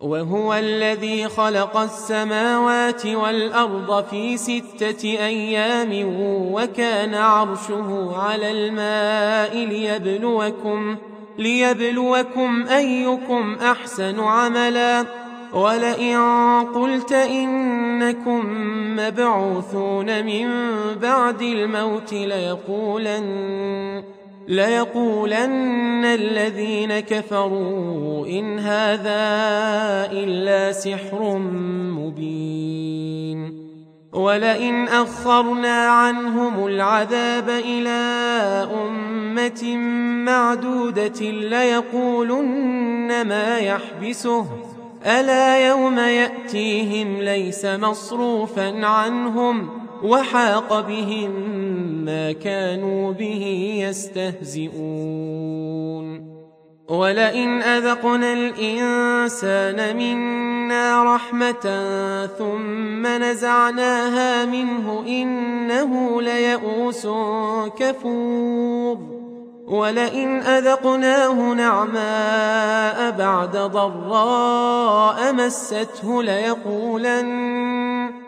وهو الذي خلق السماوات والأرض في ستة أيام وكان عرشه على الماء ليبلوكم ليبلوكم أيكم أحسن عملا. ولئن قلت إنكم مبعوثون من بعد الموت ليقولن ليقولن الذين كفروا إن هذا إلا سحر مبين ولئن أخرنا عنهم العذاب إلى أمة معدودة ليقولن ما يحبسه ألا يوم يأتيهم ليس مصروفا عنهم وحاق بهم ما كانوا به يستهزئون. ولئن أذقنا الإنسان منا رحمة ثم نزعناها منه إنه ليئوس كفور. ولئن أذقناه نعماء بعد ضراء مسته ليقولن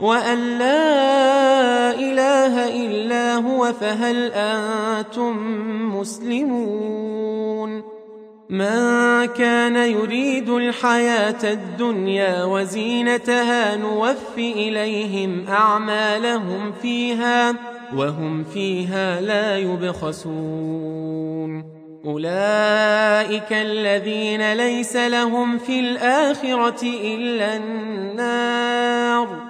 وأن لا إله إلا هو فهل أنتم مسلمون؟ من كان يريد الحياة الدنيا وزينتها نوف إليهم أعمالهم فيها وهم فيها لا يبخسون. أولئك الذين ليس لهم في الآخرة إلا النار.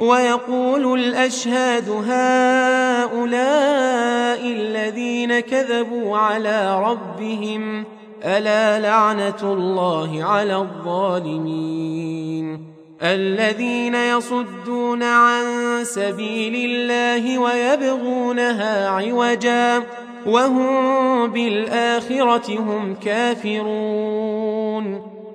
ويقول الأشهاد هؤلاء الذين كذبوا على ربهم ألا لعنة الله على الظالمين الذين يصدون عن سبيل الله ويبغونها عوجا وهم بالآخرة هم كافرون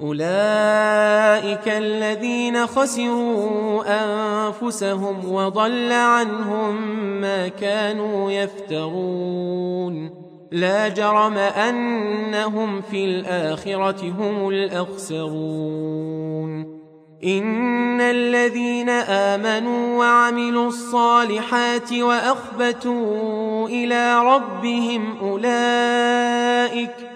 أولئك الذين خسروا أنفسهم وضل عنهم ما كانوا يفترون. لا جرم أنهم في الآخرة هم الأخسرون. إن الذين آمنوا وعملوا الصالحات وأخبتوا إلى ربهم أولئك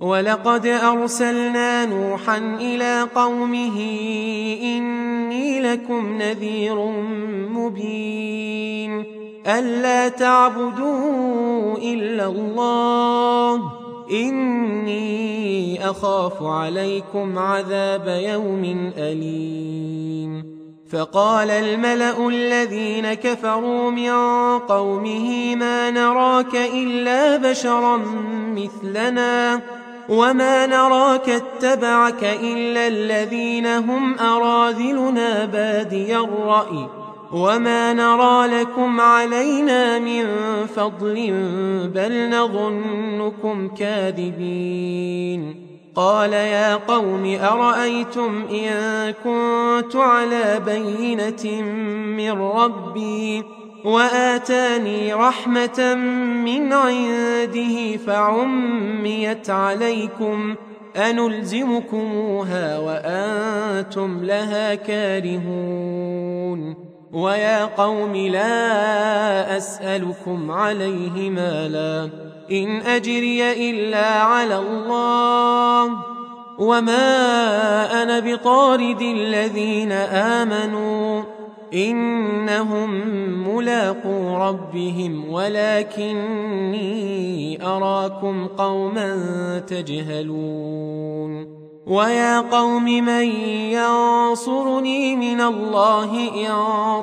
ولقد أرسلنا نوحا إلى قومه إني لكم نذير مبين ألا تعبدوا إلا الله إني أخاف عليكم عذاب يوم أليم فقال الملأ الذين كفروا من قومه ما نراك إلا بشرا مثلنا وما نراك اتبعك إلا الذين هم أراذلنا بادي الرأي وما نرى لكم علينا من فضل بل نظنكم كاذبين قال يا قوم أرأيتم إن كنت على بينة من ربي وآتاني رحمة من عنده فعميت عليكم أنلزمكموها وأنتم لها كارهون ويا قوم لا أسألكم عليه مالا إن أجري إلا على الله وما أنا بطارد الذين آمنوا إنهم ملاقو ربهم ولكني أراكم قوما تجهلون. ويا قوم من ينصرني من الله إن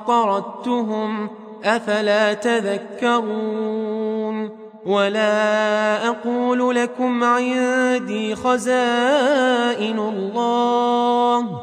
طردتهم أفلا تذكرون. ولا أقول لكم عندي خزائن الله.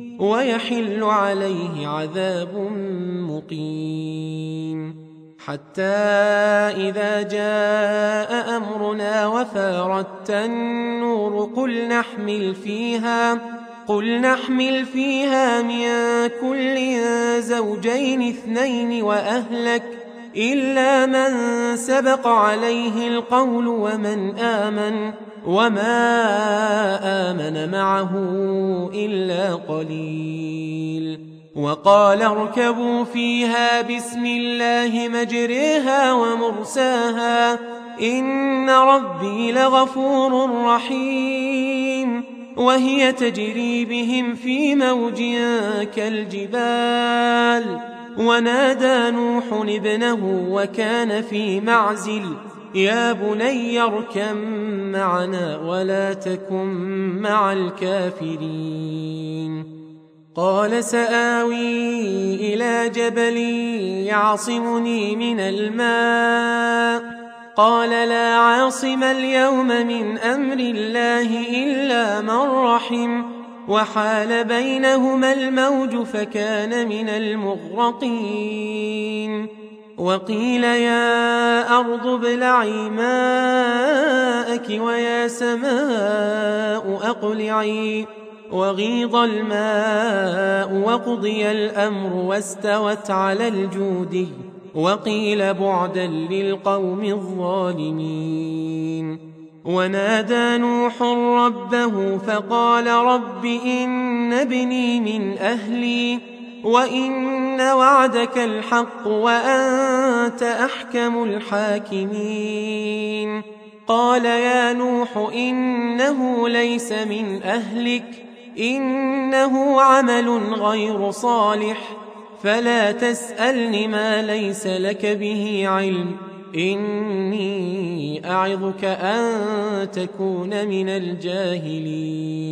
ويحل عليه عذاب مقيم. حتى إذا جاء أمرنا وفارت النور قل نحمل فيها قل نحمل فيها من كل زوجين اثنين وأهلك إلا من سبق عليه القول ومن آمن. وما آمن معه إلا قليل وقال اركبوا فيها بسم الله مجريها ومرساها إن ربي لغفور رحيم وهي تجري بهم في موج كالجبال ونادى نوح ابنه وكان في معزل يا بني اركم معنا ولا تكن مع الكافرين. قال سآوي إلى جبل يعصمني من الماء. قال لا عاصم اليوم من أمر الله إلا من رحم. وحال بينهما الموج فكان من المغرقين. وقيل يا أرض ابلعي ماءك ويا سماء أقلعي. وغيض الماء وقضي الأمر واستوت على الجودي وقيل بعدا للقوم الظالمين. ونادى نوح ربه فقال رب إن ابني من أهلي. وإن وعدك الحق وأنت أحكم الحاكمين قال يا نوح إنه ليس من أهلك إنه عمل غير صالح فلا تسألن ما ليس لك به علم إني أعظك أن تكون من الجاهلين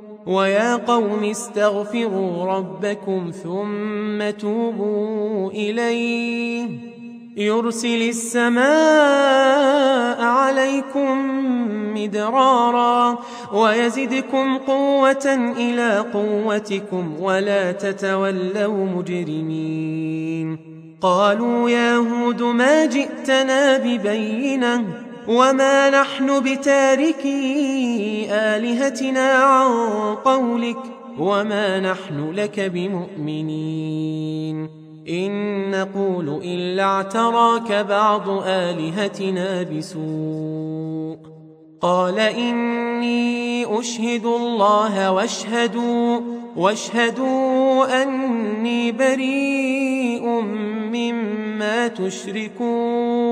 ويا قوم استغفروا ربكم ثم توبوا إليه. يرسل السماء عليكم مدرارا ويزدكم قوة إلى قوتكم ولا تتولوا مجرمين. قالوا يا هود ما جئتنا ببينة وما نحن بتاركي آلهتنا عن قولك وما نحن لك بمؤمنين إن نقول إلا اعتراك بعض آلهتنا بسوء قال إني أشهد الله واشهدوا واشهدوا أني بريء مما تشركون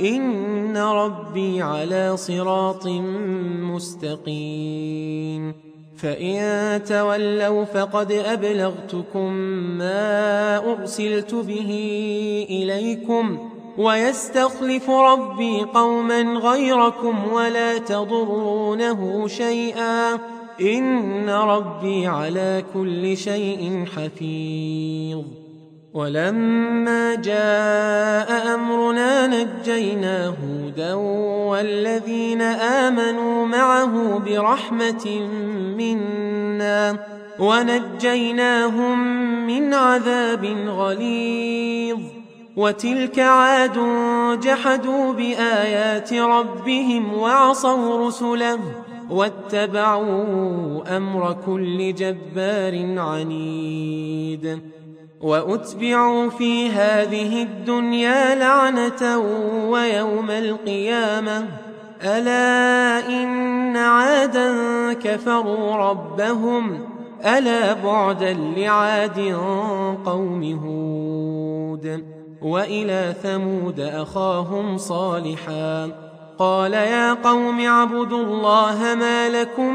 إن ربي على صراط مستقيم. فإن تولوا فقد أبلغتكم ما أرسلت به إليكم ويستخلف ربي قوما غيركم ولا تضرونه شيئا إن ربي على كل شيء حفيظ. ولما جاء أمرنا نجينا هودا والذين آمنوا معه برحمة منا ونجيناهم من عذاب غليظ وتلك عاد جحدوا بآيات ربهم وعصوا رسله واتبعوا أمر كل جبار عنيد وأتبعوا في هذه الدنيا لعنة ويوم القيامة. ألا إن عادا كفروا ربهم. ألا بعدا لعاد قوم هود. وإلى ثمود أخاهم صالحا. قال يا قوم اعبدوا الله ما لكم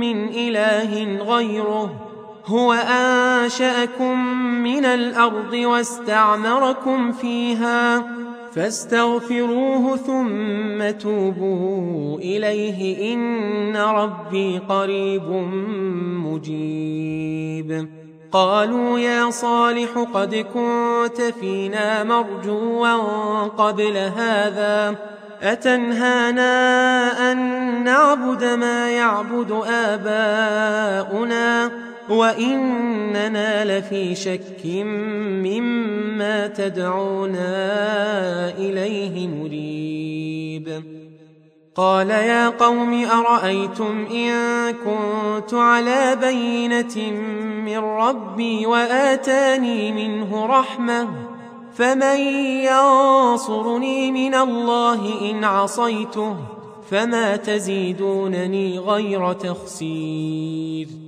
من إله غيره. هو أنشأكم من الأرض واستعمركم فيها فاستغفروه ثم توبوا إليه إن ربي قريب مجيب. قالوا يا صالح قد كنت فينا مرجوا قبل هذا أتنهانا أن نعبد ما يعبد آباؤنا وإننا لفي شك مما تدعونا إليه مريب. قال يا قوم أرأيتم إن كنت على بينة من ربي وآتاني منه رحمة فمن ينصرني من الله إن عصيته فما تزيدونني غير تخسير.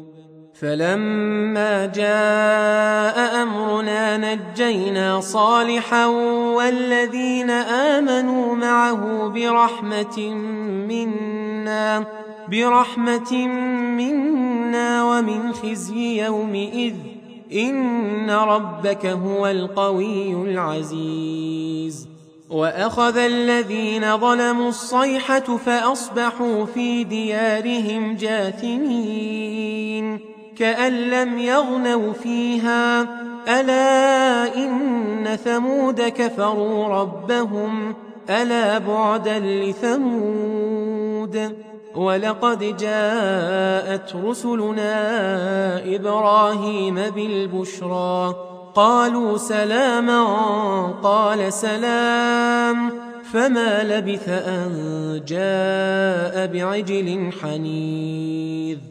فلما جاء أمرنا نجينا صالحا والذين آمنوا معه برحمة منا برحمة منا ومن خزي يومئذ. إن ربك هو القوي العزيز. وأخذ الذين ظلموا الصيحة فأصبحوا في ديارهم جاثمين. كأن لم يغنوا فيها. ألا إن ثمود كفروا ربهم. ألا بعدا لثمود. ولقد جاءت رسلنا إبراهيم بالبشرى. قالوا سلاما. قال سلام. فما لبث أن جاء بعجل حنيذ.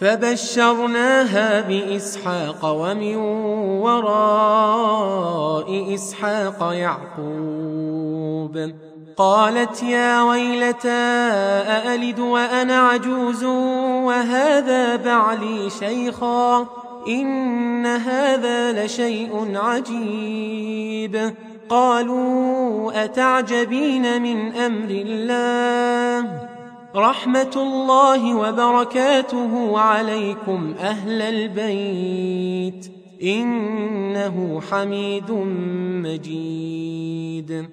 فبشرناها بإسحاق ومن وراء إسحاق يعقوب. قالت يا ويلتى أألد وأنا عجوز وهذا بعلي شيخا؟ إن هذا لشيء عجيب. قالوا أتعجبين من أمر الله؟ رحمة الله وبركاته عليكم أهل البيت. إنه حميد مجيد.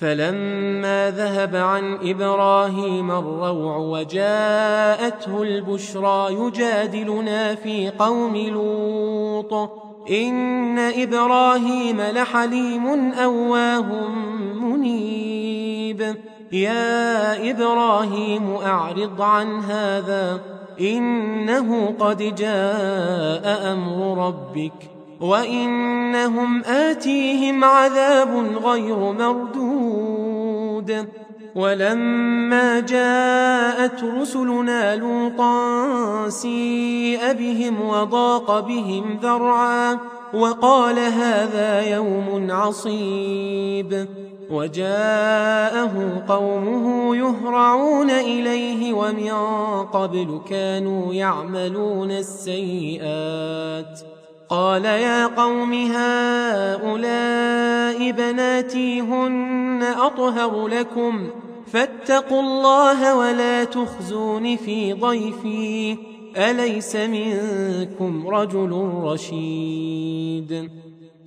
فلما ذهب عن إبراهيم الروع وجاءته البشرى يجادلنا في قوم لوط. إن إبراهيم لحليم أواه منيب. يا إبراهيم أعرض عن هذا إنه قد جاء أمر ربك وإنهم آتيهم عذاب غير مردود. ولما جاءت رسلنا لوطا سيء بهم وضاق بهم ذرعا وقال هذا يوم عصيب. وجاءه قومه يهرعون إليه ومن قبل كانوا يعملون السيئات. قال يا قوم هؤلاء بناتي هن أطهر لكم فاتقوا الله ولا تخزون في ضيفي أليس منكم رجل رشيد؟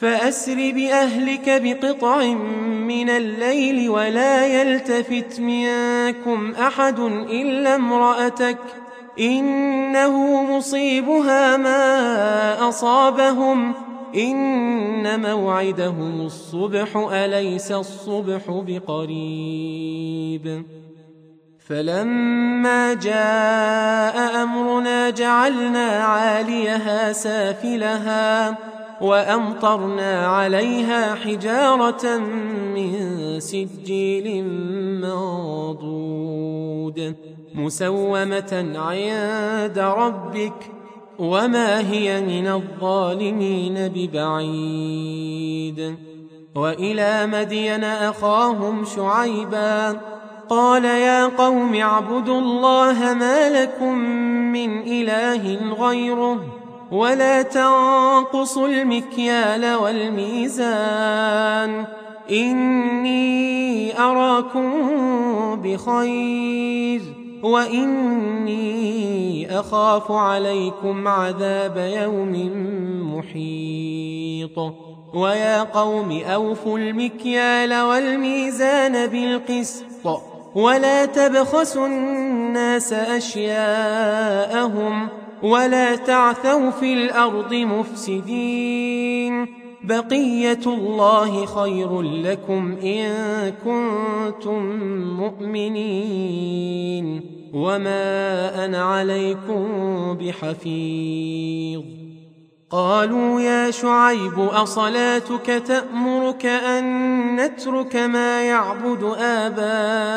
فأسر بأهلك بقطع من الليل ولا يلتفت منكم أحد إلا امرأتك ۖ إنه مصيبها ما أصابهم إن موعدهم الصبح أليس الصبح بقريب فلما جاء أمرنا جعلنا عاليها سافلها وأمطرنا عليها حجارة من سجيل منضود مسومة عند ربك وما هي من الظالمين ببعيد. وإلى مدين أخاهم شعيبا قال يا قوم اعبدوا الله ما لكم من إله غيره ولا تنقصوا المكيال والميزان. إني أراكم بخير وإني أخاف عليكم عذاب يوم محيط. ويا قوم أوفوا المكيال والميزان بالقسط. ولا تبخسوا الناس أشياءهم. ولا تعثوا في الأرض مفسدين. بقية الله خير لكم إن كنتم مؤمنين. وما أنا عليكم بحفيظ. قالوا يا شعيب أصلاتك تأمرك أن نترك ما يعبد آباؤنا؟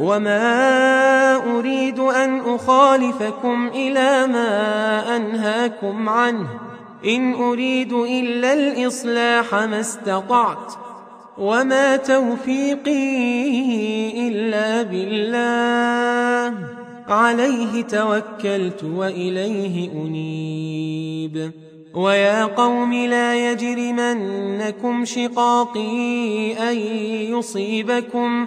وما أريد أن أخالفكم إلى ما أنهاكم عنه إن أريد إلا الإصلاح ما استطعت وما توفيقي إلا بالله عليه توكلت وإليه أنيب ويا قوم لا يجرمنكم شقاقي أن يصيبكم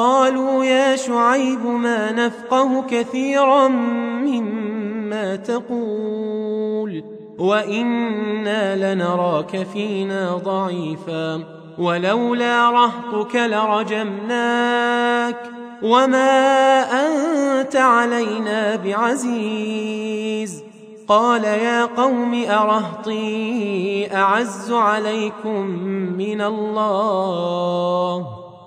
قالوا يا شعيب ما نفقه كثيرا مما تقول وإنا لنراك فينا ضعيفا ولولا رهطك لرجمناك وما أنت علينا بعزيز قال يا قوم أرهطي أعز عليكم من الله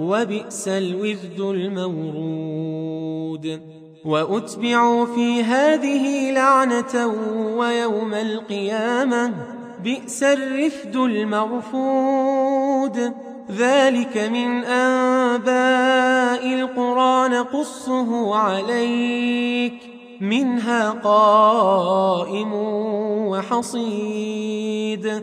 وبئس الوزد المورود. وأتبعوا في هذه لعنة ويوم القيامة بئس الرفد المرفود. ذلك من أنباء القرى نقصه عليك منها قائم وحصيد.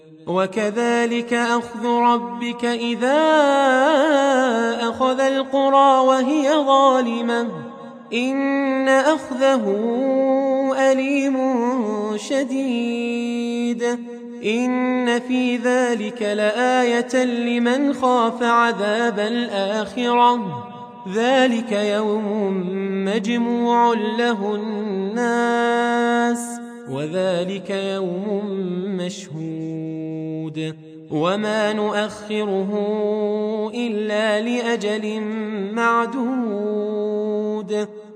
وكذلك أخذ ربك إذا أخذ القرى وهي ظالمة. إن أخذه أليم شديد. إن في ذلك لآية لمن خاف عذاب الآخرة. ذلك يوم مجموع له الناس. وذلك يوم مشهود وما نؤخره إلا لأجل معدود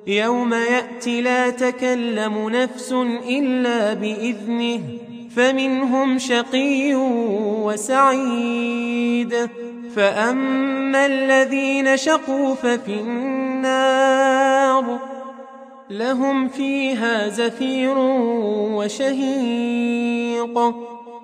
يوم يأتي لا تكلم نفس إلا بإذنه فمنهم شقي وسعيد فأما الذين شقوا ففي النار لهم فيها زفير وشهيق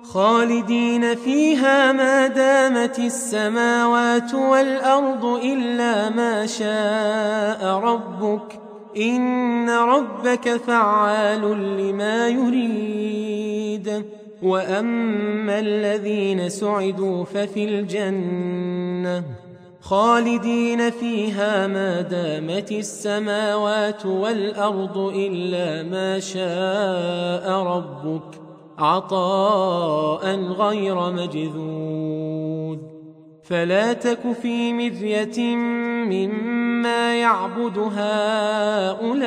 خالدين فيها ما دامت السماوات والأرض إلا ما شاء ربك إن ربك فعال لما يريد وأما الذين سعدوا ففي الجنة خالدين فيها ما دامت السماوات والأرض إلا ما شاء ربك عطاء غير مجذوذ. فلا تك في مرية مما يعبد هؤلاء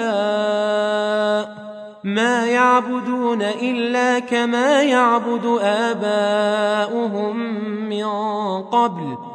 ما يعبدون إلا كما يعبد آباؤهم من قبل.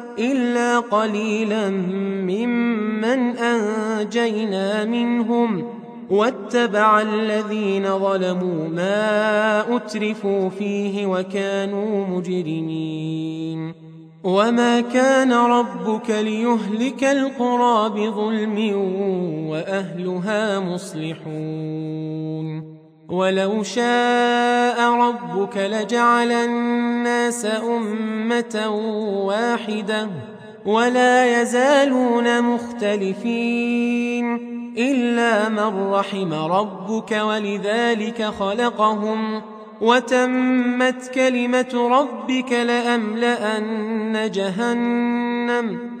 إلا قليلا ممن أنجينا منهم واتبع الذين ظلموا ما أترفوا فيه وكانوا مجرمين. وما كان ربك ليهلك القرى بظلم وأهلها مصلحون. ولو شاء ربك لجعل الناس أمة واحدة ولا يزالون مختلفين إلا من رحم ربك ولذلك خلقهم وتمت كلمة ربك لأملأن جهنم